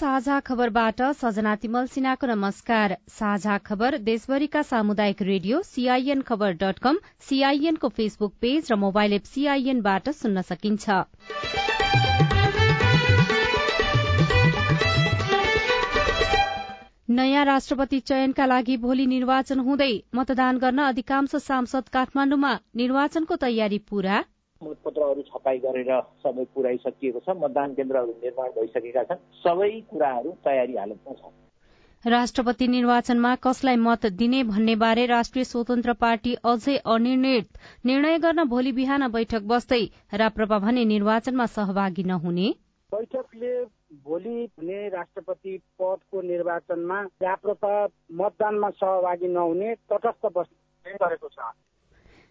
साझा खबरबाट सजना तिमल सिन्हाको नमस्कार। साझा खबर देशभरिका सामुदायिक radio CIN Khabar dot com सीआईएनको फेसबुक पेज र मोबाइल एप सीआईएनबाट सुन्न सकिन्छ। नयाँ राष्ट्रपति चयनका लागि भोलि निर्वाचन हुँदै मतदान गर्न अधिकांश सांसद काठमाण्डुमा निर्वाचनको तयारी पूरा। मतपत्रहरू छपाई गरेर सबै पुर्याइसकिएको छ मतदान केन्द्रहरू निर्माण भइसकेका छन्। सबै कुराहरू तयारी हालतमा छ। राष्ट्रपति निर्वाचनमा कसलाई मत दिने भन्ने बारे राष्ट्रिय स्वतन्त्र पार्टी अझै अनिर्णित निर्णय गर्न भोलि बिहान बैठक बस्दै राप्रपा भने निर्वाचनमा सहभागी नहुने। बैठकले भोलि हुने राष्ट्रपति पदको निर्वाचनमा राप्रपा मतदानमा सहभागी नहुने तटस्थ बस्ने गरेको छ।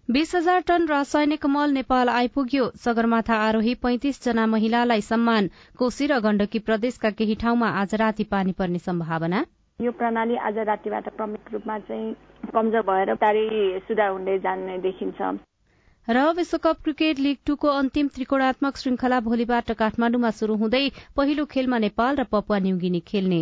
बीस हजार टन रासायनिक मल नेपाल आइपुग्यो। सगरमाथा आरोही पैंतिस जना महिलालाई सम्मान। कोशी र गण्डकी प्रदेशका केही ठाउँमा आज राति पानी पर्ने सम्भावना। यो प्रणाली आज रातिबाट प्रमुख रूपमा चाहिँ कमजोर भएर तारी सुधार हुँदै जाने देखिन्छ। र विश्वकप क्रिकेट लीग टूको अन्तिम त्रिकोणात्मक श्रृंखला भोलिबाट काठमाण्डुमा शुरू हुँदै पहिलो खेलमा नेपाल र पपुवा न्युगिनी खेल्ने।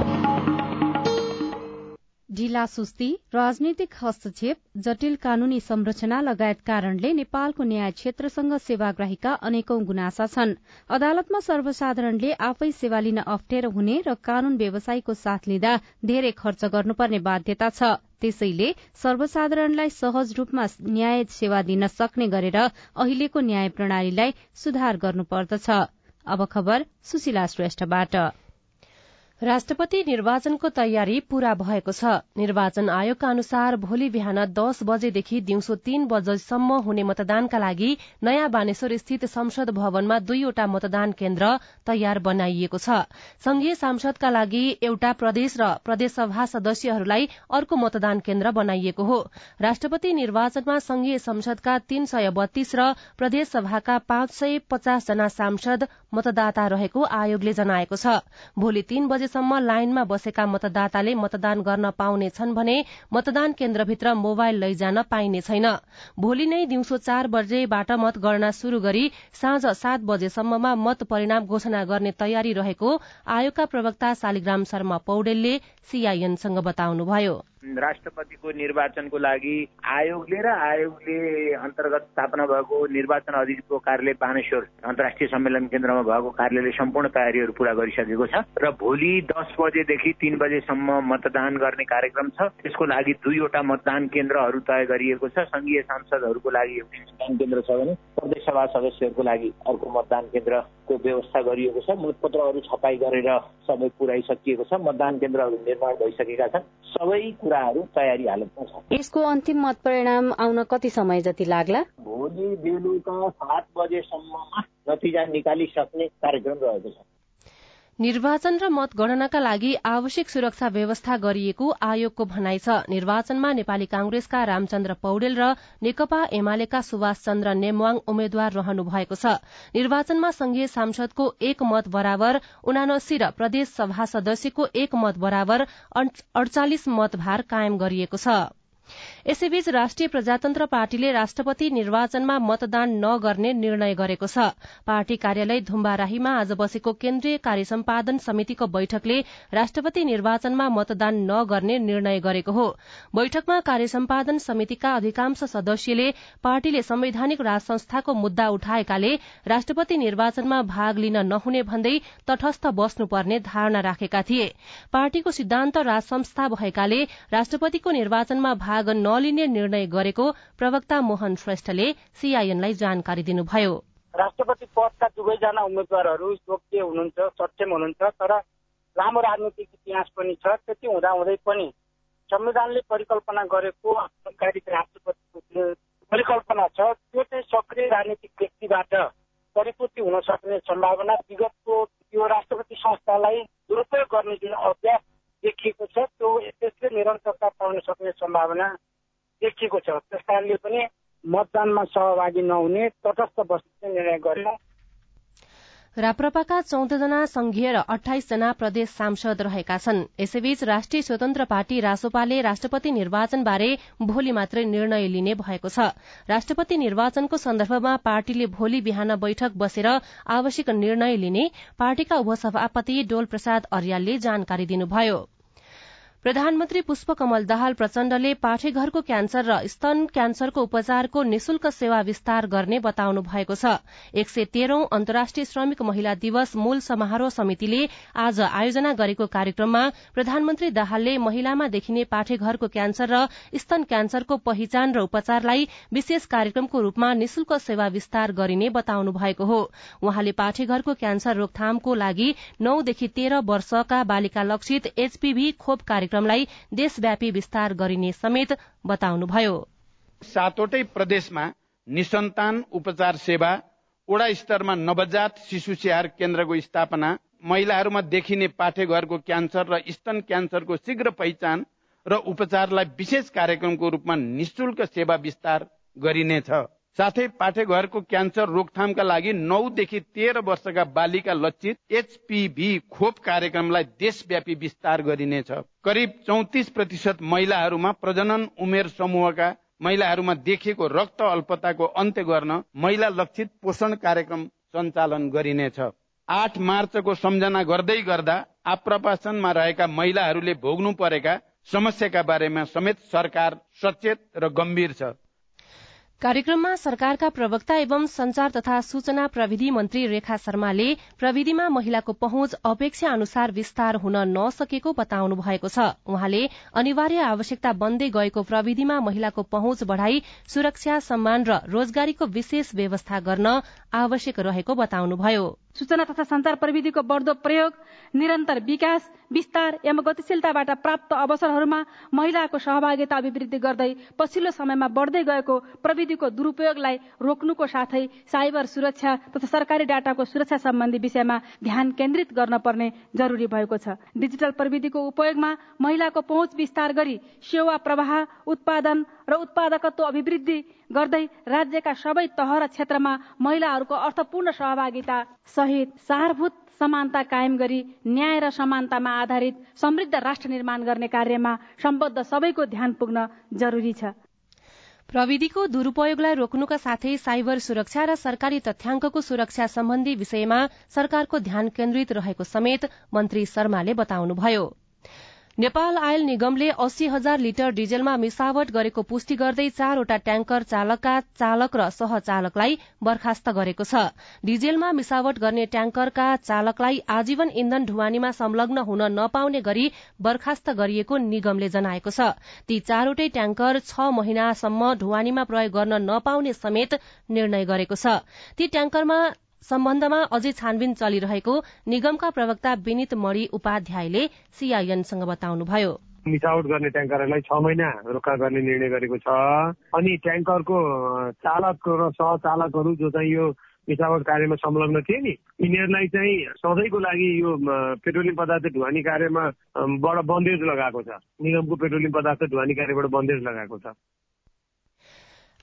ढिला सुस्ती राजनीतिक हस्तक्षेप जटिल कानूनी संरचना लगायत कारणले नेपालको न्याय क्षेत्रसँग सेवाग्राहीका अनेकौं गुनासा छन्। अदालतमा सर्वसाधारणले आफै सेवा लिन अप्ठ्यारो हुने र कानून व्यवसायीको साथ लिँदा धेरै खर्च गर्नुपर्ने बाध्यता छ। त्यसैले सर्वसाधारणलाई सहज रूपमा न्याय सेवा दिन सक्ने गरेर अहिलेको न्याय प्रणालीलाई सुधार गर्नुपर्दछ अब खबर सुशीला श्रेष्ठबाट राष्ट्रपति निर्वाचनको तयारी पूरा भएको छ। निर्वाचन आयोगका अनुसार भोलि बिहान दस बजेदेखि दिउँसो तीन बजेसम्म हुने मतदानका लागि नयाँ बानेश्वर स्थित संसद भवनमा दुईवटा मतदान केन्द्र तयार बनाइएको छ। संघीय सांसदका लागि एउटा प्रदेश र प्रदेशसभा सदस्यहरूलाई अर्को मतदान केन्द्र बनाइएको हो। राष्ट्रपति निर्वाचनमा संघीय संसदका तीन सय बत्तीस र प्रदेशसभाका पाँच सय पचास जना सांसद मतदाता रहेको आयोगले जनाएको छ। भोलि तीन बजेसम्म लाइनमा बसेका मतदाताले मतदान गर्न पाउने छन् भने मतदान केन्द्रभित्र मोबाइल लैजान पाइने छैन। भोलि नै दिउँसो चार बजेबाट मतगणना शुरू गरी साँझ सात बजेसम्ममा मत परिणाम घोषणा गर्ने तयारी रहेको आयोगका प्रवक्ता शालिग्राम शर्मा पौडेलले सीआईएनसँग बताउनुभयो। राष्ट्रपतिको निर्वाचनको लागि आयोगले र आयोगले अन्तर्गत स्थापना भएको निर्वाचन अधिकृतको कार्यालय बानेश्वर अन्तर्राष्ट्रिय सम्मेलन केन्द्रमा भएको कार्यालयले सम्पूर्ण तयारीहरू पूरा गरिसकेको छ र भोलि दस बजेदेखि तीन बजेसम्म मतदान गर्ने कार्यक्रम छ। त्यसको लागि दुईवटा मतदान केन्द्रहरू तय गरिएको छ। संघीय सांसदहरूको लागि एउटै मतदान केन्द्र छ भने प्रदेशसभा सदस्यहरूको लागि अर्को मतदान केन्द्रको व्यवस्था गरिएको छ। मतपत्रहरू छपाई गरेर सबै पुर्याइसकिएको छ। मतदान केन्द्रहरू निर्माण भइसकेका छन्। सबै कुराहरू तयारी हालतमा छ यसको अन्तिम मत परिणाम आउन कति समय जति लाग्ला? भोलि बेलुका सात बजेसम्ममा नतिजा निकालिसक्ने कार्यक्रम रहेको छ। निर्वाचन र मतगणनाका लागि आवश्यक सुरक्षा व्यवस्था गरिएको आयोगको भनाइ छ। निर्वाचनमा नेपाली कांग्रेसका रामचन्द्र पौडेल र नेकपा एमालेका सुभाष चन्द्र नेमवाङ उम्मेद्वार रहनु भएको छ। निर्वाचनमा संघीय सांसदको एक मत बराबर उनासी र प्रदेश सभा सदस्यको एक मत बराबर अडचालिस मतभार कायम गरिएको छ। यसैबीच राष्ट्रिय प्रजातन्त्र पार्टीले राष्ट्रपति निर्वाचनमा मतदान नगर्ने निर्णय गरेको छ। पार्टी कार्यालय धुम्बाराहीमा आज बसेको केन्द्रीय कार्य सम्पादन समितिको बैठकले राष्ट्रपति निर्वाचनमा मतदान नगर्ने निर्णय गरेको हो। बैठकमा कार्य सम्पादन समितिका अधिकांश सदस्यले पार्टीले संवैधानिक राज संस्थाको मुद्दा उठाएकाले राष्ट्रपति निर्वाचनमा भाग लिन नहुने भन्दै तटस्थ बस्नुपर्ने धारणा राखेका थिए। पार्टीको सिद्धान्त राज संस्था भएकाले राष्ट्रपतिको निर्वाचनमा भाग नलिने निर्णय गरेको प्रवक्ता मोहन श्रेष्ठले सीआईएनलाई जानकारी दिनुभयो। राष्ट्रपति पदका दुवैजना उम्मेद्वारहरू योग्य हुनुहुन्छ सक्षम हुनुहुन्छ तर लामो राजनीतिक इतिहास पनि छ। त्यति हुँदाहुँदै पनि संविधानले परिकल्पना गरेको आधिकारिक राष्ट्रपतिको परिकल्पना छ। त्यो चाहिँ सक्रिय राजनीतिक व्यक्तिबाट परिपूर्ति हुन सक्ने सम्भावना विगतको यो राष्ट्रपति संस्थालाई दुरुपयोग गर्ने जुन अभ्यास देखिएको छ त्यो त्यसले निरन्तरता पाउन सक्ने सम्भावना देखिएको छ। त्यस कारणले पनि मतदानमा सहभागी नहुने तटस्थ बस्ने निर्णय गर्यो। राप्रपाका चौधजना संघीय र अठाइसजना प्रदेश सांसद रहेका छन्। यसैबीच राष्ट्रिय स्वतन्त्र पार्टी रासोपाले राष्ट्रपति निर्वाचनबारे भोलि मात्रै निर्णय लिने भएको छ। राष्ट्रपति निर्वाचनको सन्दर्भमा पार्टीले भोलि बिहान बैठक बसेर आवश्यक निर्णय लिने पार्टीका उपसभापति डोल प्रसाद अर्यालले जानकारी दिनुभयो। प्रधानमन्त्री पुष्पकमल दाहाल प्रचण्डले पाठेघरको क्यान्सर र स्तन क्यान्सरको उपचारको निशुल्क सेवा विस्तार गर्ने बताउनु भएको छ। एक सय तेह्रौं अन्तर्राष्ट्रिय श्रमिक महिला दिवस मूल समारोह समितिले आज आयोजना गरेको कार्यक्रममा प्रधानमन्त्री दाहालले महिलामा देखिने पाठेघरको क्यान्सर र स्तन क्यान्सरको पहिचान र उपचारलाई विशेष कार्यक्रमको रूपमा निशुल्क सेवा विस्तार गरिने बताउनु भएको हो। उहाँले पाठेघरको क्यान्सर रोकथामको लागि नौदेखि तेह्र वर्षका बालिका लक्षित एचपीभी खोप कार्यक्रम कार्यक्रमलाई देशव्यापी विस्तार गरिने समेत बताउनुभयो। सातवटै प्रदेशमा निसन्तान उपचार सेवा वडा स्तरमा नवजात शिशु स्याहार केन्द्रको स्थापना महिलाहरूमा देखिने पाठेघरको क्यान्सर र स्तन क्यान्सरको शीघ्र पहिचान र उपचारलाई विशेष कार्यक्रमको रूपमा निशुल्क सेवा विस्तार गरिनेछ। साथै पाठेघरको क्यान्सर रोकथामका लागि नौदेखि तेह्र वर्षका बालिका लक्षित एचपीभी खोप कार्यक्रमलाई देशव्यापी विस्तार गरिनेछ। करिब चौतिस प्रतिशत महिलाहरूमा प्रजनन उमेर समूहका महिलाहरूमा देखिएको रक्त अल्पताको अन्त्य गर्न महिला लक्षित पोषण कार्यक्रम सञ्चालन गरिनेछ। आठ मार्चको सम्झना गर्दै गर्दा आप्रवासनमा रहेका महिलाहरूले भोग्नु परेका समस्याका बारेमा समेत सरकार सचेत र गम्भीर छ। कार्यक्रममा सरकारका प्रवक्ता एवं संचार तथा सूचना प्रविधि मन्त्री रेखा शर्माले प्रविधिमा महिलाको पहुँच अपेक्षा अनुसार विस्तार हुन नसकेको बताउनु भएको छ। उहाँले अनिवार्य आवश्यकता बन्दै गएको प्रविधिमा महिलाको पहुँच बढ़ाई सुरक्षा सम्मान र रोजगारीको विशेष व्यवस्था गर्न आवश्यक रहेको बताउनुभयो। सूचना तथा संचार प्रविधिको बढ्दो प्रयोग निरन्तर विकास विस्तार एवं गतिशीलताबाट प्राप्त अवसरहरूमा महिलाको सहभागिता अभिवृद्धि गर्दै पछिल्लो समयमा बढ्दै गएको प्रविधिको दुरूपयोगलाई रोक्नुको साथै साइबर सुरक्षा तथा सरकारी डाटाको सुरक्षा सम्बन्धी विषयमा ध्यान केन्द्रित गर्न पर्ने जरुरी भएको छ। डिजिटल प्रविधिको उपयोगमा महिलाको पहुँच विस्तार गरी सेवा प्रवाह उत्पादन र उत्पादकत्व अभिवृद्धि गर्दै राज्यका सबै तह र क्षेत्रमा महिलाहरूको अर्थपूर्ण सहभागिता सहित सारभूत समानता कायम गरी न्याय र समानतामा आधारित समृद्ध राष्ट्र निर्माण गर्ने कार्यमा सम्बद्ध सबैको ध्यान पुग्न जरुरी छ। प्रविधिको दुरूपयोगलाई रोक्नुका साथै साइबर सुरक्षा र सरकारी तथ्याङ्कको सुरक्षा सम्बन्धी विषयमा सरकारको ध्यान केन्द्रित रहेको समेत मन्त्री शर्माले बताउनुभयो। नेपाल आयल निगमले अस्सी हजार लिटर डिजेलमा मिसावट गरेको पुष्टि गर्दै चारवटा ट्याङ्कर चालकका चालक र सहचालकलाई बर्खास्त गरेको छ। डिजेलमा मिसावट गर्ने ट्याङ्करका चालकलाई आजीवन इन्धन ढुवानीमा संलग्न हुन नपाउने गरी बर्खास्त गरिएको निगमले जनाएको छ। ती चारवटै ट्याङ्कर छ महिनासम्म ढुवानीमा प्रयोग गर्न नपाउने समेत निर्णय गरेको छ। ती ट्याङ्करमा सम्बन्धमा अझै छानबिन चलिरहेको निगमका प्रवक्ता विनित मणि उपाध्यायले सीआईएनसँग बताउनुभयो। मिसावट गर्ने ट्याङ्करहरूलाई छ महिना रोका गर्ने निर्णय गरेको छ। अनि ट्याङ्करको चालक र सहचालकहरू जो चाहिँ यो मिसावट कार्यमा संलग्न थिए नि यिनीहरूलाई चाहिँ सधैँको लागि यो पेट्रोलियम पदार्थ ढुवानी कार्यमा बाट बन्देज लगाएको छ। निगमको पेट्रोलियम पदार्थ ढुवानी कार्यबाट बन्देज लगाएको छ।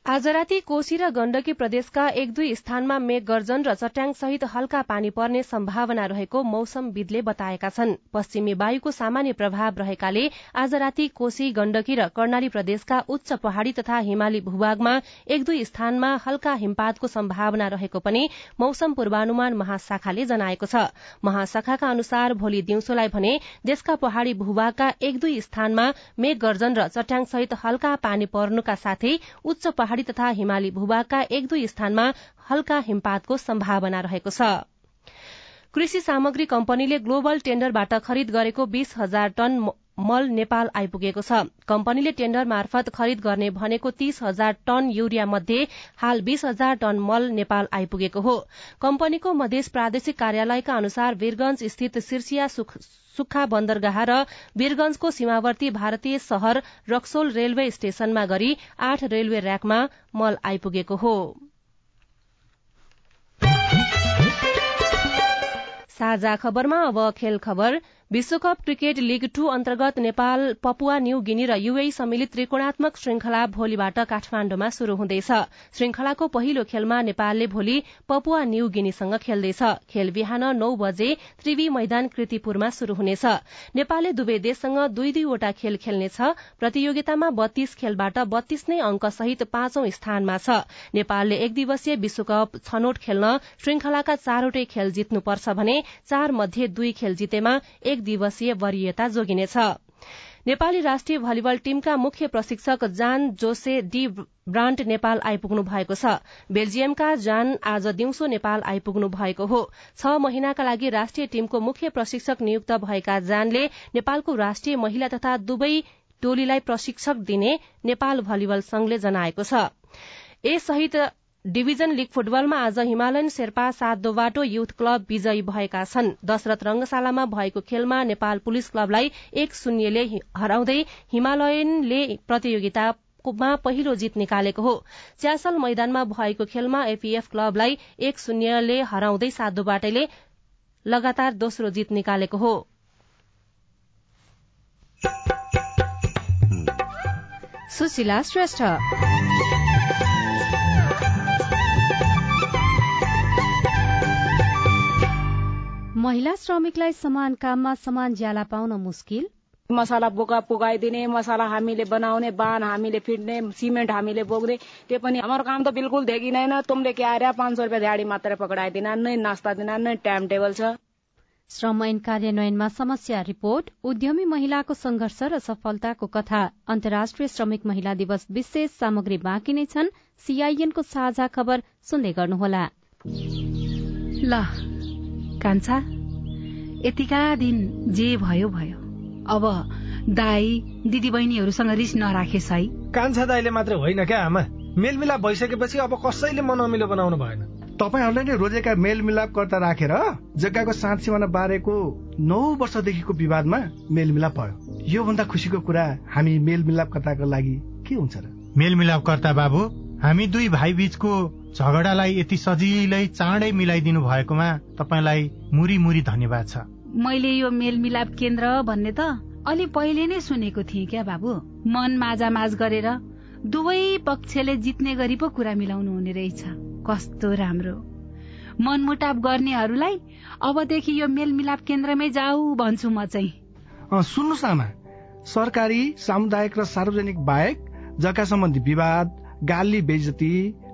आज राति कोशी र गण्डकी प्रदेशका एक दुई स्थानमा मेघ गर्जन र चट्याङ सहित हल्का पानी पर्ने सम्भावना रहेको मौसमविदले बताएका छन्। पश्चिमी वायुको सामान्य प्रभाव रहेकाले आज राति कोशी गण्डकी र कर्णाली प्रदेशका उच्च पहाड़ी तथा हिमाली भूभागमा एक दुई स्थानमा हल्का हिमपातको सम्भावना रहेको पनि मौसम पूर्वानुमान महाशाखाले जनाएको छ। महाशाखाका अनुसार भोलि दिउँसोलाई भने देशका पहाड़ी भूभागका एक दुई स्थानमा मेघ गर्जन र चट्याङ सहित हल्का पानी पर्नुका साथै उच्च पहाड़ी तथा हिमाली भूभागका एक दुई स्थानमा हल्का हिमपातको सम्भावना रहेको छ। कृषि सामग्री कम्पनीले ग्लोबल टेण्डरबाट खरिद गरेको बीस हजार टन मल नेपाल आइपुगेको छ। कम्पनीले टेण्डर मार्फत खरिद गर्ने भनेको तीस हजार टन युरिया मध्ये हाल बीस हजार टन मल नेपाल आइपुगेको हो। कम्पनीको मध्य प्रादेशिक कार्यालयका अनुसार वीरगंज स्थित सिर्सिया सुक्खा बन्दरगाह र वीरगंजको सीमावर्ती भारतीय शहर रक्सोल रेलवे स्टेशनमा गरी आठ रेलवे र्याकमा मल आइपुगेको हो। साझा खबरमा अब खेल खबर। विश्वकप क्रिकेट लीग टू अन्तर्गत नेपाल पपुवा न्यू गिनी र युए सम्मिलित त्रिकोणात्मक श्रृंखला भोलिबाट काठमाण्डुमा शुरू हुँदैछ। श्रृंखलाको पहिलो खेलमा नेपालले भोलि पपुवा न्यू गिनीसँग खेल्दैछ। खेल बिहान नौ बजे त्रिवी मैदान कृतिपुरमा शुरू हुनेछ। नेपालले दुवै देशसँग दुई दुईवटा खेल खेल्नेछ। प्रतियोगितामा बत्तीस खेलबाट बत्तीस नै अंक सहित पाँचौं स्थानमा छ। नेपालले एक दिवसीय विश्वकप छनौट खेल्न श्रृंखलाका चारवटै खेल जित्नुपर्छ भने चार मध्ये दुई खेल जितेमा एक दिवसीय वरियता जोगिनेछ। नेपाली राष्ट्रिय भलिबल टीमका मुख्य प्रशिक्षक जान जोसे डी ब्रान्ट नेपाल आइपुग्नु भएको छ। बेल्जियमका जान आज दिउँसो नेपाल आइपुग्नु भएको हो। छ महिनाका लागि राष्ट्रिय टीमको मुख्य प्रशिक्षक नियुक्त भएका जानले नेपालको राष्ट्रिय महिला तथा दुवै टोलीलाई प्रशिक्षक दिने नेपाल भलिबल संघले जनाएको छ। डिभिजन लीग फुटबलमा आज हिमालयन शेर्पा सात बाटो युथ क्लब विजयी भएका छन्। दशरथ रंगशालामा भएको खेलमा नेपाल पुलिस क्लबलाई एक शून्यले हराउँदै हिमालयनले प्रतियोगितामा पहिलो जित निकालेको हो। च्यासल मैदानमा भएको खेलमा एपीएफ क्लबलाई एक शून्यले हराउँदै सातोबाटेले लगातार दोस्रो जित निकालेको हो। सुशीला श्रेष्ठ। महिला श्रमिकलाई समान काममा समान ज्याला पाउन मुस्किल। मसाला बोका पुगाइदिने मसाला हामीले बनाउने बान हामीले फिट्ने सिमेन्ट हामीले बोक्ने त्यो पनि हाम्रो काम त बिल्कुल देखिँदैन तुमले के आएर पाँच सौ रुपियाँ दिहाडी मात्रै पक्राइदिन नै नास्ता दिन नै टाइम टेबल छ। श्रम ऐन कार्यान्वयनमा समस्या रिपोर्ट। उद्यमी महिलाको संघर्ष र सफलताको कथा। अन्तर्राष्ट्रिय श्रमिक महिला दिवस विशेष सामग्री बाँकी नै छन्। सीआईएनको साझा खबर सुन्दै गर्नुहोला। ल कान्छा यतिका दिन जे भयो भयो। अब दाई दिदी बहिनीहरूसँग रिस नराखेस् है। कान्छा दाईले मात्रै होइन क्या आमा? मेलमिलाप भइसकेपछि अब कसैले मनअमिलो बनाउनु भएन। तपाईँहरूले नै रोजेका मेलमिलापकर्ता राखेर जग्गाको साँच सिमाना बारेको नौ वर्षदेखिको विवादमा मेलमिलाप भयो। योभन्दा खुसीको कुरा हामी मेलमिलापकर्ताको लागि के हुन्छ र? मेलमिलापकर्ता बाबु हामी दुई भाइ बीचको झगडालाई यति सजिलै चाँडै मिलाइदिनु भएकोमा तपाईँलाई मुरी मुरी धन्यवाद छ। मैले यो मेलमिलाप केन्द्र भन्ने त अलि पहिले नै सुनेको थिएँ क्या बाबु? मन माझामाझ गरेर दुवै पक्षले जित्ने गरी पो कुरा मिलाउनु हुने रहेछ। कस्तो राम्रो। मनमुटाप गर्नेहरूलाई अबदेखि यो मेलमिलाप केन्द्रमै जाऊ भन्छु म चाहिँ। सुन्नुहोस् आमा। सरकारी सामुदायिक र सार्वजनिक बाहेक जग्गा सम्बन्धी विवाद गाली बेजती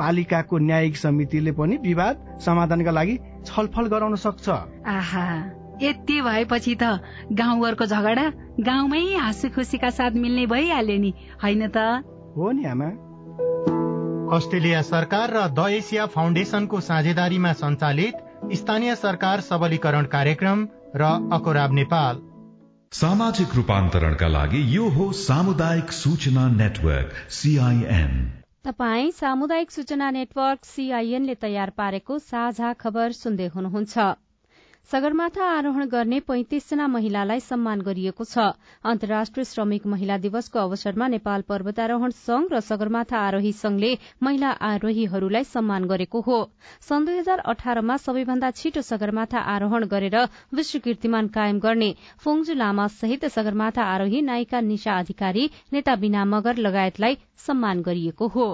पालिकाको न्यायिक समितिले पनि विवाद समाधानका लागि छलफल गराउन सक्छ। आहा यति भएपछि त गाउँघरको झगडा गाउँमै हाँसी खुसीका साथ मिल्ने भइहाल्यो नि होइन त? हो नि आमा। अस्ट्रेलिया सरकार र द एसिया फाउन्डेसनको साझेदारीमा सञ्चालित स्थानीय सरकार सबलीकरण कार्यक्रम र अकोराब नेपाल। सामाजिक रूपान्तरणका लागि यो हो सामुदायिक सूचना नेटवर्क सीआईएन तपाई सामुदायिक सूचना नेटवर्क सीआईएनले तयार पारेको साझा खबर सुन्दै हुनुहुन्छ। सगरमाथा आरोहण गर्ने पैंतिसजना महिलालाई सम्मान गरिएको छ। अन्तर्राष्ट्रिय श्रमिक महिला दिवसको अवसरमा नेपाल पर्वतारोहण संघ र सगरमाथा आरोही संघले महिला आरोहीहरूलाई सम्मान गरेको हो। सन् दुई हजार अठारमा सबैभन्दा छिटो सगरमाथा आरोहण गरेर विश्व कीर्तिमान कायम गर्ने फोङजु लामा सहित सगरमाथा आरोही नायिका निशा अधिकारी नेता बिना मगर लगायतलाई सम्मान गरिएको हो।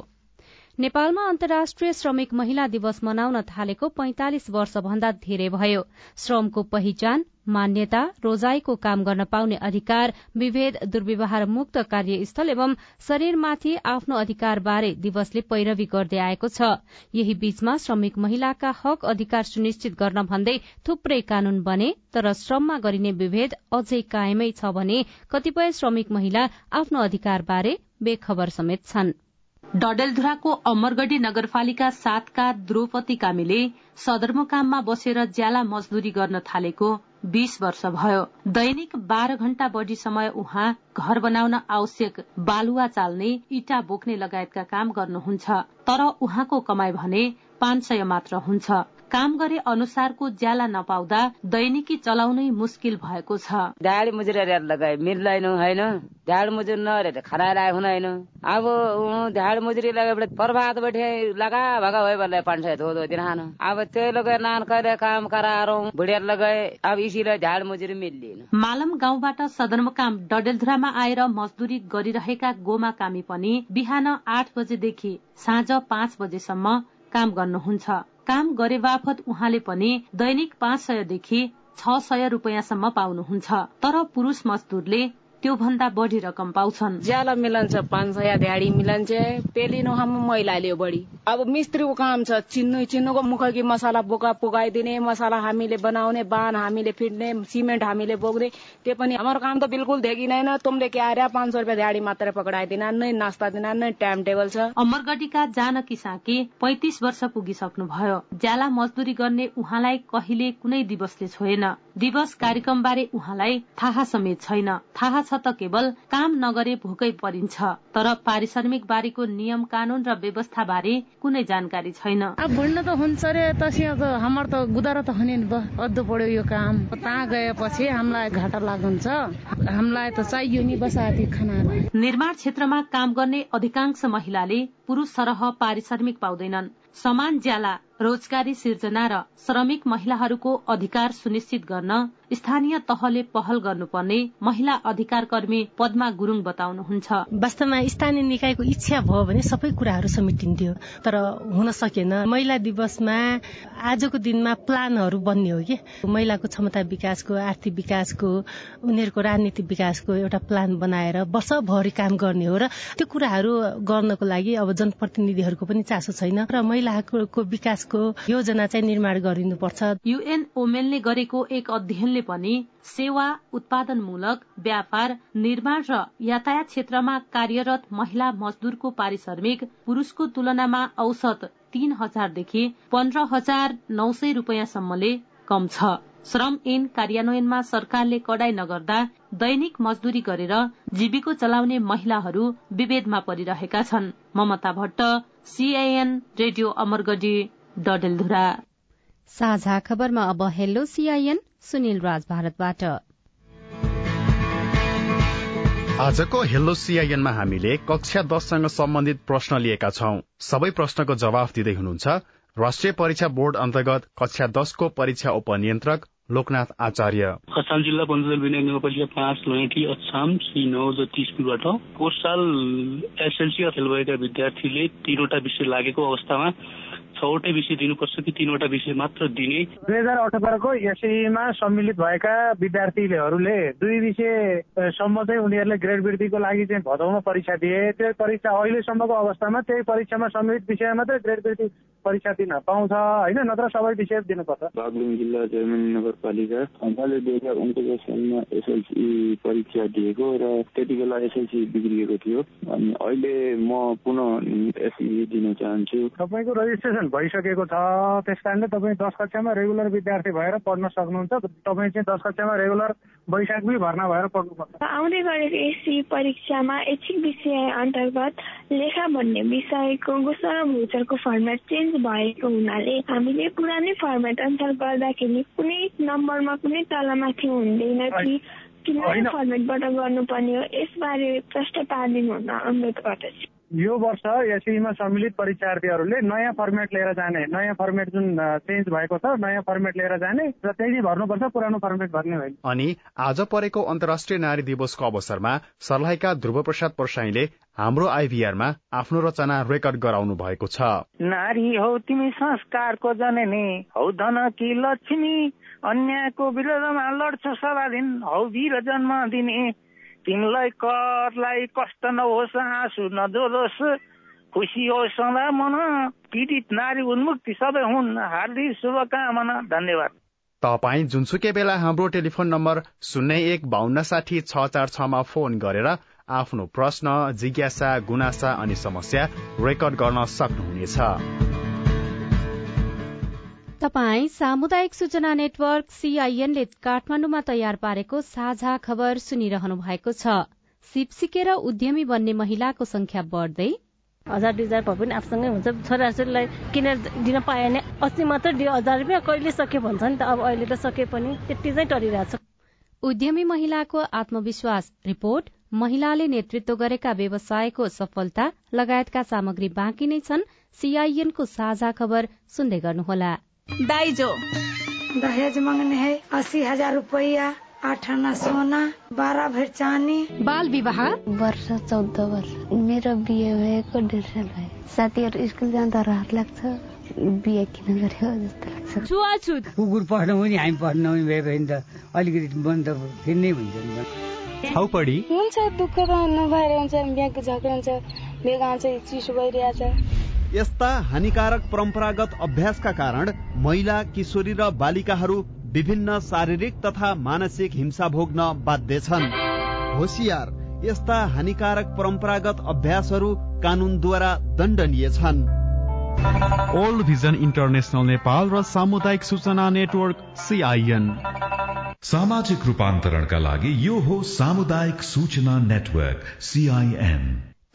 नेपालमा अन्तर्राष्ट्रिय श्रमिक महिला दिवस मनाउन थालेको पैंतालिस वर्षभन्दा धेरै भयो। श्रमको पहिचान मान्यता रोजाईको काम गर्न पाउने अधिकार विभेद दुर्व्यवहार मुक्त कार्यस्थल एवं शरीरमाथि आफ्नो अधिकारबारे दिवसले पैरवी गर्दै आएको छ। यही बीचमा श्रमिक महिलाका हक अधिकार सुनिश्चित गर्न भन्दै थुप्रै कानून बने तर श्रममा गरिने विभेद अझै कायमै छ भने कतिपय श्रमिक महिला आफ्नो अधिकारबारे बेखबर समेत छन्। डडेलधुराको अमरगढी नगरपालिका सातका द्रौपदी कामीले सदरमुकाममा बसेर ज्याला मजदूरी गर्न थालेको बीस वर्ष भयो। दैनिक बाह्र घण्टा बढ़ी समय उहाँ घर बनाउन आवश्यक बालुवा चाल्ने इटा बोक्ने लगायतका काम गर्नुहुन्छ। तर उहाँको कमाई भने पाँच सय मात्र हुन्छ। काम गरे अनुसारको ज्याला नपाउँदा दैनिकी चलाउनै मुस्किल भएको छ। ढाड मुजुर लगाए मिल्दैन होइन। ढाड मुजुर नहेरेर खाना राखेको होइन। अब ढाड मुजुरी लगे प्रभात बैठे लगा भगा भयो बोले पाँच सय धो धो दिन अब त्यो लगे नान कहिले काम करारो बुढिया लगे अब इसीलाई ढाड मुजुरी मिल्दैन। मालम गाउँबाट सदरमुकाम डडेलधुरामा आएर मजदुरी गरिरहेका गोमा कामी पनि बिहान आठ बजेदेखि साँझ पाँच बजेसम्म काम गर्नुहुन्छ। काम गरे बापत उहाँले पनि दैनिक पाँच सयदेखि छ सय रुपियाँसम्म पाउनुहुन्छ। तर पुरूष मजदुरले त्यो भन्दा बढी रकम पाउँछन्। ज्याला मिलन्छ पाँच सय ध्याडी मिलन्छ पेलिनो हम महिलाले बढी। अब मिस्त्रीको काम छ चिन्नु चिन्नुको मुख कि मसाला बोका पुगाइदिने मसाला हामीले बनाउने बान हामीले फिट्ने सिमेन्ट हामीले बोक्ने त्यो पनि हाम्रो काम त बिल्कुल देखिँदैन। तुमले के आएर पाँच सय रुपियाँ ध्याडी मात्र पकडाइदिन नै नास्ता दिन नै टाइम टेबल छ। अमरगढीका जानकी साके पैतिस वर्ष पुगिसक्नु भयो ज्याला मजदुरी गर्ने उहाँलाई कहिले कुनै दिवसले छोएन। दिवस कार्यक्रमबारे उहाँलाई थाहा समेत छैन। थाहा छ त केवल काम नगरे भोकै परिन्छ तर पारिश्रमिक बारेको नियम कानून र व्यवस्था बारे कुनै जानकारी छैन। अब भुल्न त हुन्छ रे त हाम्रो त गुदारो त हुने नि अद्दो पर्यो यो काम। कहाँ गएपछि हामीलाई घाटा लाग्छ हामीलाई त चाहियो नि बसाती खाना निर्माण क्षेत्रमा काम गर्ने अधिकांश महिलाले पुरूष सरह पारिश्रमिक पाउँदैनन्। समान ज्याला रोजगारी सिर्जना र श्रमिक महिलाहरूको अधिकार सुनिश्चित गर्न स्थानीय तहले पहल गर्नुपर्ने महिला अधिकार कर्मी पद्मा गुरूङ बताउनुहुन्छ। वास्तवमा स्थानीय निकायको इच्छा भयो भने सबै कुराहरू समेटिन्थ्यो तर हुन सकेन। महिला दिवसमा आजको दिनमा प्लानहरू बन्ने हो कि? महिलाको क्षमता विकासको आर्थिक विकासको उनीहरूको राजनीतिक विकासको एउटा प्लान बनाएर वर्षभरि काम गर्ने हो र त्यो कुराहरू गर्नको लागि अब जनप्रतिनिधिहरूको पनि चासो छैन र महिलाको विकासको योजना चाहिँ निर्माण गरिनुपर्छ। युएन ओमेनले गरेको एक अध्ययन पनि सेवा उत्पादनमूलक व्यापार निर्माण र यातायात क्षेत्रमा कार्यरत महिला मजदूरको पारिश्रमिक पुरूषको तुलनामा औसत तीन हजारदेखि पन्ध्र हजार नौ सय रूपियाँसम्मले कम छ। श्रम ऐन कार्यान्वयनमा सरकारले कडाई नगर्दा दैनिक मजदूरी गरेर जीविको चलाउने महिलाहरू विभेदमा परिरहेका छन्। Mamata Bhatt CIN radio Amargadhi Dadeldhura. साझा खबरमा अब हेलो सीआईएन। सुनिल राज भारतबाट। आजको हेलो सीआईएनमा हामीले कक्षा दससँग सम्बन्धित प्रश्न लिएका छौं। सबै प्रश्नको जवाफ दिँदै हुनुहुन्छ राष्ट्रिय परीक्षा बोर्ड अन्तर्गत कक्षा दसको परीक्षा उपनियन्त्रक लोकनाथ आचार्य। खरसाङ जिल्ला पञ्चायत विनय नगरपालिका पाँच लैठी अछाम श्री नवज्योति स्कुलबाट कोर्स साल एसएलसी फेल भएका विद्यार्थीले तीनवटा विषय लागेको अवस्थामा छवटै विषय दिनुपर्छ कि तिनवटा विषय मात्र दिने। दुई हजार अठहत्तरको एसईमा सम्मिलित भएका विद्यार्थीहरूले दुई विषय सम्म चाहिँ उनीहरूले ग्रेड वृद्धिको लागि चाहिँ भदौमा परीक्षा दिए। त्यो परीक्षा अहिलेसम्मको अवस्थामा त्यही परीक्षामा सम्मिलित विषय मात्रै ग्रेड वृद्धि परीक्षा दिन पाउँछ होइन? नत्र सबै विषय दिनुपर्छ। बागलुङ जिल्ला जर्मनी नगरपालिका मैले दुई हजार उन्तिस सालमा एसएलसी परीक्षा दिएको र त्यति बेला एसएलसी बिग्रिएको थियो। अनि अहिले म पुनः एसई दिन चाहन्छु। तपाईँको रजिस्ट्रेसन एडमिसन भइसकेको छ त्यस कारणले तपाईँ दस कक्षामा रेगुलर विद्यार्थी भएर पढ्न सक्नुहुन्छ। तपाईँ चाहिँ दस कक्षामा रेगुलर वैशाखमै भर्ना भएर पढ्नुपर्छ। आउँदै गरेको एससी परीक्षामा ऐच्छिक विषय अन्तर्गत लेखा भन्ने विषयको घोषणा भोचरको फर्मेट चेन्ज भएको हुनाले हामीले पुरानै फर्मेट अनुसार गर्दाखेरि कुनै नम्बरमा कुनै तलमाथि हुँदैन कि किन फर्मेटबाट गर्नुपर्ने हो। यसबारे प्रश्न पारिदिनु हुन अनुरोध गर्दछु। यो वर्ष एसईमा सम्मिलित परीक्षार्थीहरूले नयाँ फर्मेट लिएर जाने नयाँ फर्मेट जुन चेन्ज भएको छ नयाँ फर्मेट लिएर जाने र त्यही भर्नुपर्छ पुरानो फर्मेट भर्ने होइन। अनि आज परेको अन्तर्राष्ट्रिय नारी दिवसको अवसरमा सर्लाहीका ध्रुव प्रसाद प्रसाईले हाम्रो आइभीआरमा आफ्नो रचना रेकर्ड गराउनु भएको छ। नारी हौ तिमी संस्कारको जननी हौ धन कि लक्ष्मी अन्यायको विरोधमा लड्छ सदा दिन हौ वीर जन्म दिने तिमीलाई करलाई कष्ट नहोस् आँसु नजोरोस् खुसी होस् सदा मन पीडित नारी उन्मुक्ति सबै हुन् हार्दिक शुभकामना धन्यवाद। तपाईँ जुनसुकै बेला हाम्रो टेलिफोन नम्बर शून्य एक बाहन्न साठी छ चार छमा फोन गरेर आफ्नो प्रश्न जिज्ञासा गुनासा अनि समस्या रेकर्ड गर्न सक्नुहुनेछ। तपाई सामुदायिक सूचना नेटवर्क सीआईएनले काठमाण्डुमा तयार पारेको साझा खबर सुनिरहनु भएको छ। सिप सिकेर उद्यमी बन्ने महिलाको संख्या बढ्दै हजार दुई हजार भए पनि आफूसँगै हुन्छ। छोराछोरीलाई किनेर दिन पायो भने अस्ति मात्र दियो हजार रुपियाँ कहिले सक्यो भन्छ नि त। अब अहिले त सके पनि त्यति चाहिँ डरिरहेको छ उद्यमी महिलाको आत्मविश्वास रिपोर्ट महिलाले नेतृत्व गरेका व्यवसायको सफलता लगायतका सामग्री बाँकी नै छन्। सीआईएनको साझा खबर सुन्दै गर्नुहोला। दाइजो दहेज मांगने है अस्सी हजार रुपया आठ आना सोना बाह्र भर चानी बाल विवाह। वर्ष चौध वर्ष। मेरो बिहे भएको डेढ साल भयो साथीहरू स्कुल जाँदा रहर लाग्छ बिहे किन गर्यो जस्तो लाग्छ छुवाछुत कुकुर पढ्नु पनि हामी पढ्नु पनि भयो भने त अलिकति मन त फेरि हुन्छ नि हुन्छ दुःख त नभएर हुन्छ बिहाको झगडा हुन्छ बेगा चाहिँ चिसो भइरहेछ यस्ता हानिकारक परम्परागत अभ्यासका कारण महिला किशोरी र बालिकाहरू विभिन्न शारीरिक तथा मानसिक हिंसा भोग्न बाध्य छन्। होसियार यस्ता हानिकारक परम्परागत अभ्यासहरू कानूनद्वारा दण्डनीय छन्। ओल्ड भिजन इन्टरनेसनल नेपाल र सामुदायिक सूचना नेटवर्क सीआईएन सामाजिक रूपान्तरणका लागि यो हो सामुदायिक सूचना नेटवर्क सीआईएन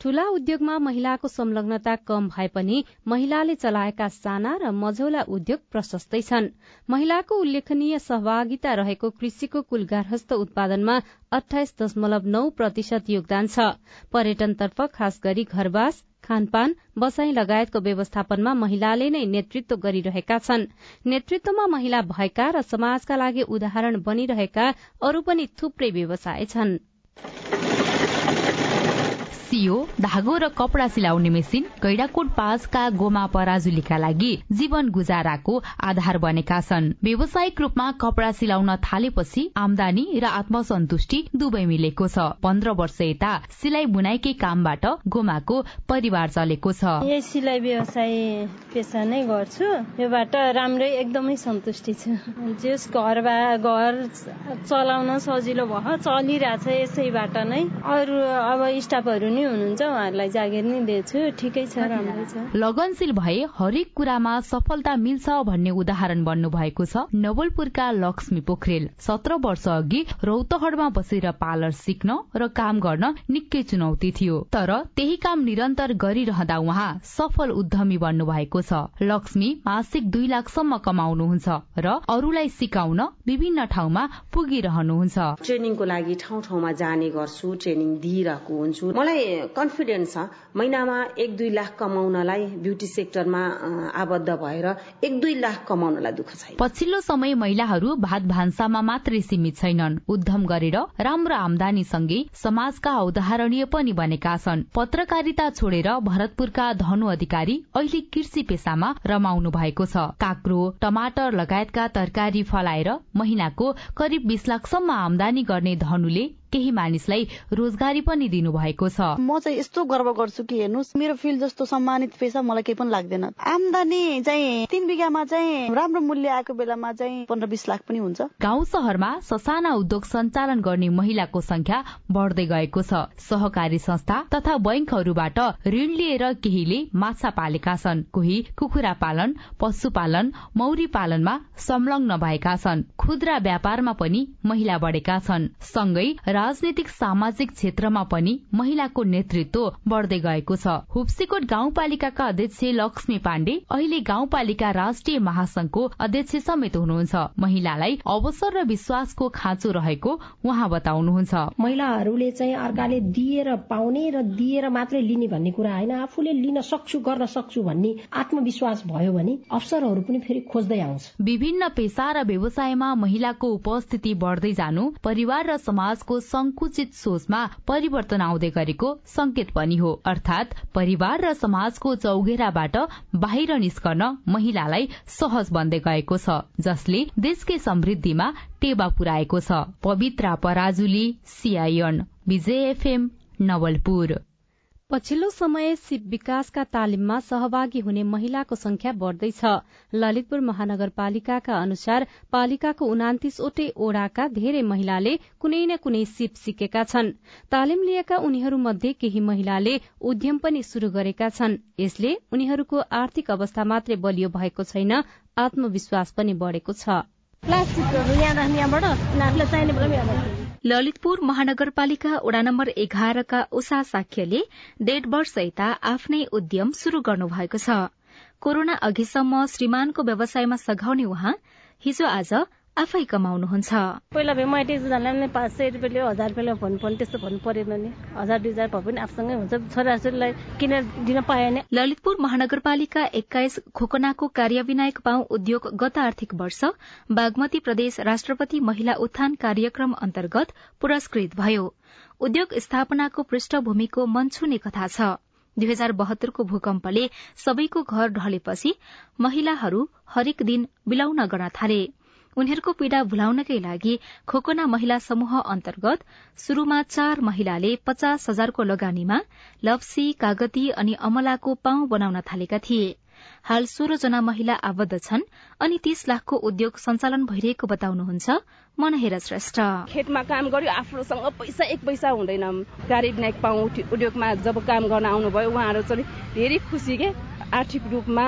ठूला उद्योगमा महिलाको संलग्नता कम भए पनि महिलाले चलाएका साना र मझौला उद्योग प्रशस्तै छन्। महिलाको उल्लेखनीय सहभागिता रहेको कृषिको कुल गार्हस्थ उत्पादनमा अठाइस दशमलव नौ प्रतिशत योगदान छ। पर्यटनतर्फ खास गरी घरवास खानपान बसाई लगायतको व्यवस्थापनमा महिलाले नै नेतृत्व गरिरहेका छन्। नेतृत्वमा महिला भएका र समाजका लागि उदाहरण बनिरहेका अरू पनि थुप्रै व्यवसाय छन्। सियो धागो र कपडा सिलाउने मेसिन गैडाकोट पाँचका गोमा पराजुलीका लागि जीवन गुजाराको आधार बनेका छन्। व्यावसायिक रूपमा कपडा सिलाउन थालेपछि आमदानी र आत्मसन्तुष्टि दुवै मिलेको छ। पन्ध्र वर्ष यता सिलाइ बुनाइकै कामबाट गोमाको परिवार चलेको छ। सिलाइ व्यवसाय पेसा नै गर्छु। योबाट राम्रै एकदमै सन्तुष्टि छु। जस घर चलाउन सजिलो भयो चलिरहेछ यसैबाट नै। अरू अब स्टाफहरू हुनुहुन्छ उहाँहरूलाई जागिर नै दिएछु। ठिकै छ राम्रै छ। लगनशील भए हरेक कुरामा सफलता मिल्छ भन्ने उदाहरण बन्नु भएको छ नवलपुरका लक्ष्मी पोखरेल। सत्र वर्ष अघि रौतहडमा बसेर पार्लर सिक्न र काम गर्न निकै चुनौती थियो। तर त्यही काम निरन्तर गरिरहँदा उहाँ सफल उद्यमी बन्नु भएको छ। लक्ष्मी मासिक दुई लाखसम्म कमाउनुहुन्छ र अरूलाई सिकाउन विभिन्न ठाउँमा पुगिरहनुहुन्छ। ट्रेनिङको लागि ठाउँ ठाउँमा जाने गर्छु ट्रेनिङ दिइरहेको हुन्छु। मलाई कन्फिडेन्स छ महिनामा एक दुई लाख कमाउनलाई ब्युटी सेक्टरमा आबद्ध भएर एक दुई लाख कमाउनलाई दुःख छैन। पछिल्लो समय महिलाहरू भात भान्सामा मात्रै सीमित छैनन्। उद्यम गरेर राम्रो आमदानी सँगै समाजका उदाहरणीय पनि बनेका छन्। पत्रकारिता छोडेर भरतपुरका धनु अधिकारी अहिले कृषि पेसामा रमाउनु भएको छ। काक्रो टमाटर लगायतका तरकारी फलाएर महिनाको करिब बीस लाखसम्म आमदानी गर्ने धनुले केही मानिसलाई रोजगारी पनि दिनुभएको छ। म चाहिँ यस्तो गर्व गर्छु कि हेर्नुहोस्। मेरो फिल्ड जस्तो सम्मानित पेसा मलाई केही पनि लाग्दैन। आमदानी चाहिँ तिन बिघामा चाहिँ राम्रो मूल्य आएको बेलामा चाहिँ पन्ध्र बिस लाख पनि हुन्छ। गाउँ शहरमा ससाना उद्योग सञ्चालन गर्ने महिलाको संख्या बढ्दै गएको छ। सहकारी संस्था तथा बैंकहरूबाट ऋण लिएर केहीले माछा पालेका छन्। कोही कुखुरा पालन पशुपालन मौरी पालनमा संलग्न भएका छन्। खुद्रा व्यापारमा पनि महिला बढेका छन्। सँगै राजनैतिक सामाजिक क्षेत्रमा पनि महिलाको नेतृत्व बढ्दै गएको छ। हुप्सीकोट गाउँपालिकाका अध्यक्ष लक्ष्मी पाण्डे अहिले गाउँपालिका राष्ट्रिय महासंघको अध्यक्ष समेत हुनुहुन्छ। महिलालाई अवसर र विश्वासको खाँचो रहेको उहाँ बताउनुहुन्छ। महिलाहरूले चाहिँ अर्काले दिएर पाउने र दिएर मात्रै लिने भन्ने कुरा होइन। आफूले लिन सक्छु गर्न सक्छु भन्ने आत्मविश्वास भयो भने अवसरहरू पनि फेरि खोज्दै आउँछ। विभिन्न पेसा र व्यवसायमा महिलाको उपस्थिति बढ्दै जानु परिवार र समाजको संकुचित सोचमा परिवर्तन आउँदै गरेको संकेत पनि हो। अर्थात परिवार र समाजको चौघेराबाट बाहिर निस्कन महिलालाई सहज बन्दै गएको छ जसले देशकै समृद्धिमा टेवा पुर्याएको छ। Pabitra Parajuli CIN Bijay FM Nawalpur. पछिल्लो समय सिप विकासका तालिममा सहभागी हुने महिलाको संख्या बढ़दैछ ललितपुर महानगरपालिकाका अनुसार पालिकाको उनातिसवटै ओड़ाका धेरै महिलाले कुनै न कुनै सिप सिकेका छन्। तालिम लिएका उनीहरूमध्ये केही महिलाले उद्यम पनि शुरू गरेका छन्। यसले उनीहरूको आर्थिक अवस्था मात्रै बलियो भएको छैन आत्मविश्वास पनि बढ़ेको छ। ललितपुर महानगरपालिका वडा नम्बर एघारका उषा साक्यले डेढ वर्ष यता आफ्नै उद्यम शुरू गर्नु भएको छ। कोरोना अघिसम्म श्रीमानको व्यवसायमा सघाउने उहाँ हिजो आज आफै कमाउनुहुन्छ। पहिला भए मैले एकजनालाई पाँच सय रुपियाँले हजार रुपियाँले भन्नु पर्ने त्यस्तो भन्नु परेन नि। हजार दुई हजार भए पनि आफूसँगै हुन्छ। छोराछोरीलाई किनेर दिन पाएन? ललितपुर महानगरपालिका एक्काइस खोकनाको कार्यविनायक पाउ उद्योग गत आर्थिक वर्ष बागमती प्रदेश राष्ट्रपति महिला उत्थान कार्यक्रम अन्तर्गत पुरस्कृत भयो। उद्योग स्थापनाको पृष्ठभूमिको मनछुने कथा छ। दुई हजार बहत्तरको भूकम्पले सबैको घर ढलेपछि महिलाहरू हरेक दिन बिलाउन गर्न थाले। उनीहरूको पीड़ा भुलाउनकै लागि खोकना महिला समूह अन्तर्गत शुरूमा चार महिलाले पचास हजारको लगानीमा लप्सी कागती अनि अमलाको पाउ बनाउन थालेका थिए। हाल सोह्रजना महिला आबद्ध छन् अनि तीस लाखको उद्योग सञ्चालन भइरहेको बताउनुहुन्छ मनहेर श्रेष्ठ। खेतमा काम गर्यो आफूसँग पैसा एक पैसा हुँदैन। गाडी विनायक पाउ उद्योगमा जब काम गर्न आउनुभयो उहाँहरू धेरै खुसी के आर्थिक रूपमा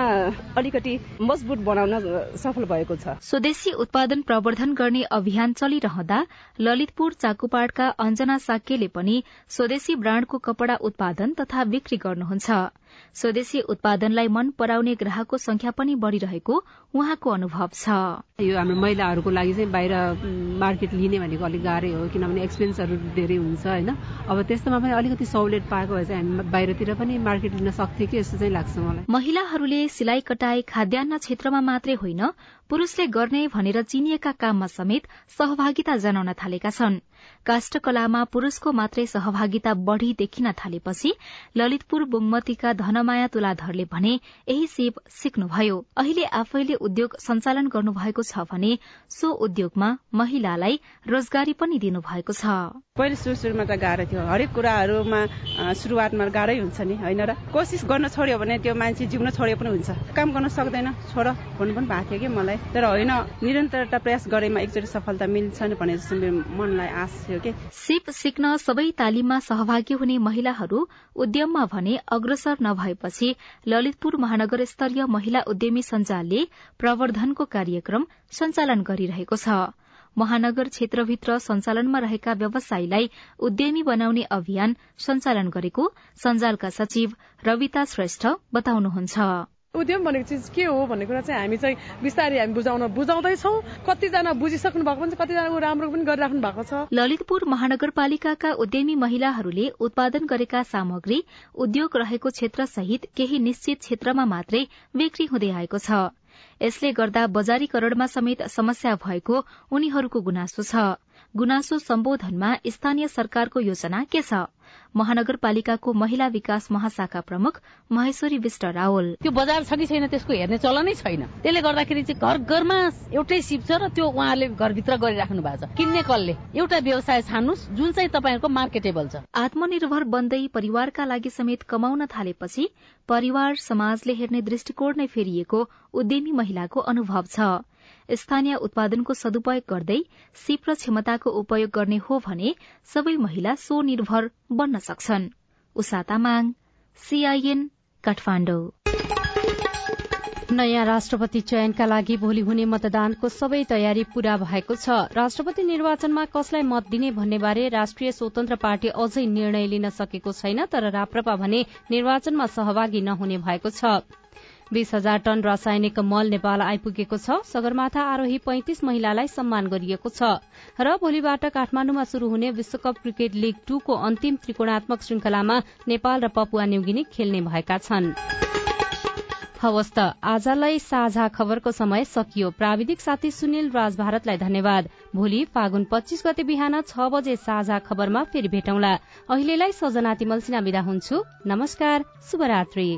अलिकति मजबुत बनाउन सफल भएको छ। स्वदेशी उत्पादन प्रवर्धन गर्ने अभियान चलिरहँदा ललितपुर चाकुपाडका अञ्जना साक्यले पनि स्वदेशी ब्राण्डको कपड़ा उत्पादन तथा बिक्री गर्नुहुन्छ। स्वदेशी उत्पादनलाई मन पराउने ग्राहकको संख्या पनि बढ़िरहेको उहाँको अनुभव छ। यो हाम्रो महिलाहरूको लागि चाहिँ बाहिर मार्केट लिने भनेको अलिक गाह्रै हो किनभने एक्सपेन्सहरू धेरै हुन्छ होइन? अब त्यस्तोमा पनि अलिकति सहुलियत पाएको भए चाहिँ हामी बाहिरतिर पनि मार्केट लिन सक्थ्यो कि जस्तो चाहिँ लाग्छ मलाई। महिलाहरूले सिलाइ कटाई खाद्यान्न क्षेत्रमा मात्रै होइन पुरूषले गर्ने भनेर चिनिएका काममा समेत सहभागिता जनाउन थालेका छन्। काष्ठकलामा पुरूषको मात्रै सहभागिता बढ़ी देखिन थालेपछि ललितपुर बुङमतीका धनमाया तुलाधरले भने यही सिप सिक्नुभयो। अहिले आफैले उद्योग सञ्चालन गर्नुभएको छ भने सो उद्योगमा महिलालाई रोजगारी पनि दिनुभएको छ। पहिले सुरु सुरुमा त गाह्रो थियो। हरेक कुराहरूमा सुरुवातमा गाह्रै हुन्छ नि होइन र? कोसिस गर्न छोड्यो भने त्यो मान्छे जिउन छोड्यो पनि हुन्छ। काम गर्न सक्दैन। छोड भन्नु पनि भएको थियो कि मलाई। तर होइन निरन्तरता प्रयास गरेमा एकचोटि सफलता मिल्छ भने जस्तो मेरो मनलाई आश थियो कि? सिप सिक्न सबै तालिममा सहभागी हुने महिलाहरू उद्यममा भने अग्रसर नभएपछि ललितपुर महानगर स्तरीय महिला उद्यमी सञ्जालले प्रवर्धनको कार्यक्रम सञ्चालन गरिरहेको छ। महानगर क्षेत्रभित्र सञ्चालनमा रहेका व्यवसायीलाई उद्यमी बनाउने अभियान सञ्चालन गरेको सञ्जालका सचिव रविता श्रेष्ठ बताउनुहुन्छ। उद्यम भनेको चिज के हो भन्ने कुरा चाहिँ हामी चाहिँ बिस्तारै हामी बुझाउन बुझाउँदैछौ। कतिजना बुझिसक्नु भएको पनि कतिजना राम्रो पनि गरिराख्नु भएको छ। ललितपुर महानगरपालिकाका उद्यमी महिलाहरूले उत्पादन गरेका सामग्री उद्योग रहेको क्षेत्र सहित केही निश्चित क्षेत्रमा मात्रै बिक्री हुँदै आएको छ। यसले गर्दा बजारीकरणमा समेत समस्या भएको उनीहरूको गुनासो छ। गुनासो सम्बोधनमा स्थानीय सरकारको योजना के छ? महानगरपालिकाको महिला विकास महाशाखा प्रमुख महेश्वरी विष्ट रावल। त्यो बजार छ कि छैन त्यसको हेर्ने चलनै छैन। त्यसले गर्दाखेरि चाहिँ घर घरमा एउटै सिप छ र त्यो उहाँहरूले घरभित्र गरिराख्नु भएको छ। किन्ने कसले एउटा व्यवसाय छान्नुहोस् जुन चाहिँ तपाईँहरूको मार्केटेबल छ। आत्मनिर्भर बन्दै परिवारका लागि समेत कमाउन थालेपछि परिवार समाजले हेर्ने दृष्टिकोण नै फेरिएको उद्यमी महिलाको अनुभव छ। स्थानीय उत्पादनको सदुपयोग गर्दै सिप र क्षमताको उपयोग गर्ने हो भने सबै महिला स्वनिर्भर बन्न सक्छन्। नयाँ राष्ट्रपति चयनका लागि भोलि हुने मतदानको सबै तयारी पूरा भएको छ। राष्ट्रपति निर्वाचनमा कसलाई मत दिने भन्ने बारे राष्ट्रिय स्वतन्त्र पार्टी अझै निर्णय लिन सकेको छैन तर राप्रपा भने निर्वाचनमा सहभागी नहुने भएको छ। बीस हजार टन रासायनिक मल नेपाल आइपुगेको छ। सगरमाथा आरोही पैंतिस महिलालाई सम्मान गरिएको छ। र भोलिबाट काठमाण्डुमा शुरू हुने विश्वकप क्रिकेट लीग टूको अन्तिम त्रिकोणात्मक श्रृंखलामा नेपाल र पपुवा न्युगिनी खेल्ने भएका छन्। हवस् त आजलाई साझा खबरको समय सकियो। प्राविधिक साथी सुनिल राज भारतलाई धन्यवाद। भोलि फागुन पच्चीस गते बिहान छ बजे साझा खबरमा फेरि भेटौँला। अहिलेलाई सजना तिमल सिना विदा हुन्छु। नमस्कार। शुभरात्री।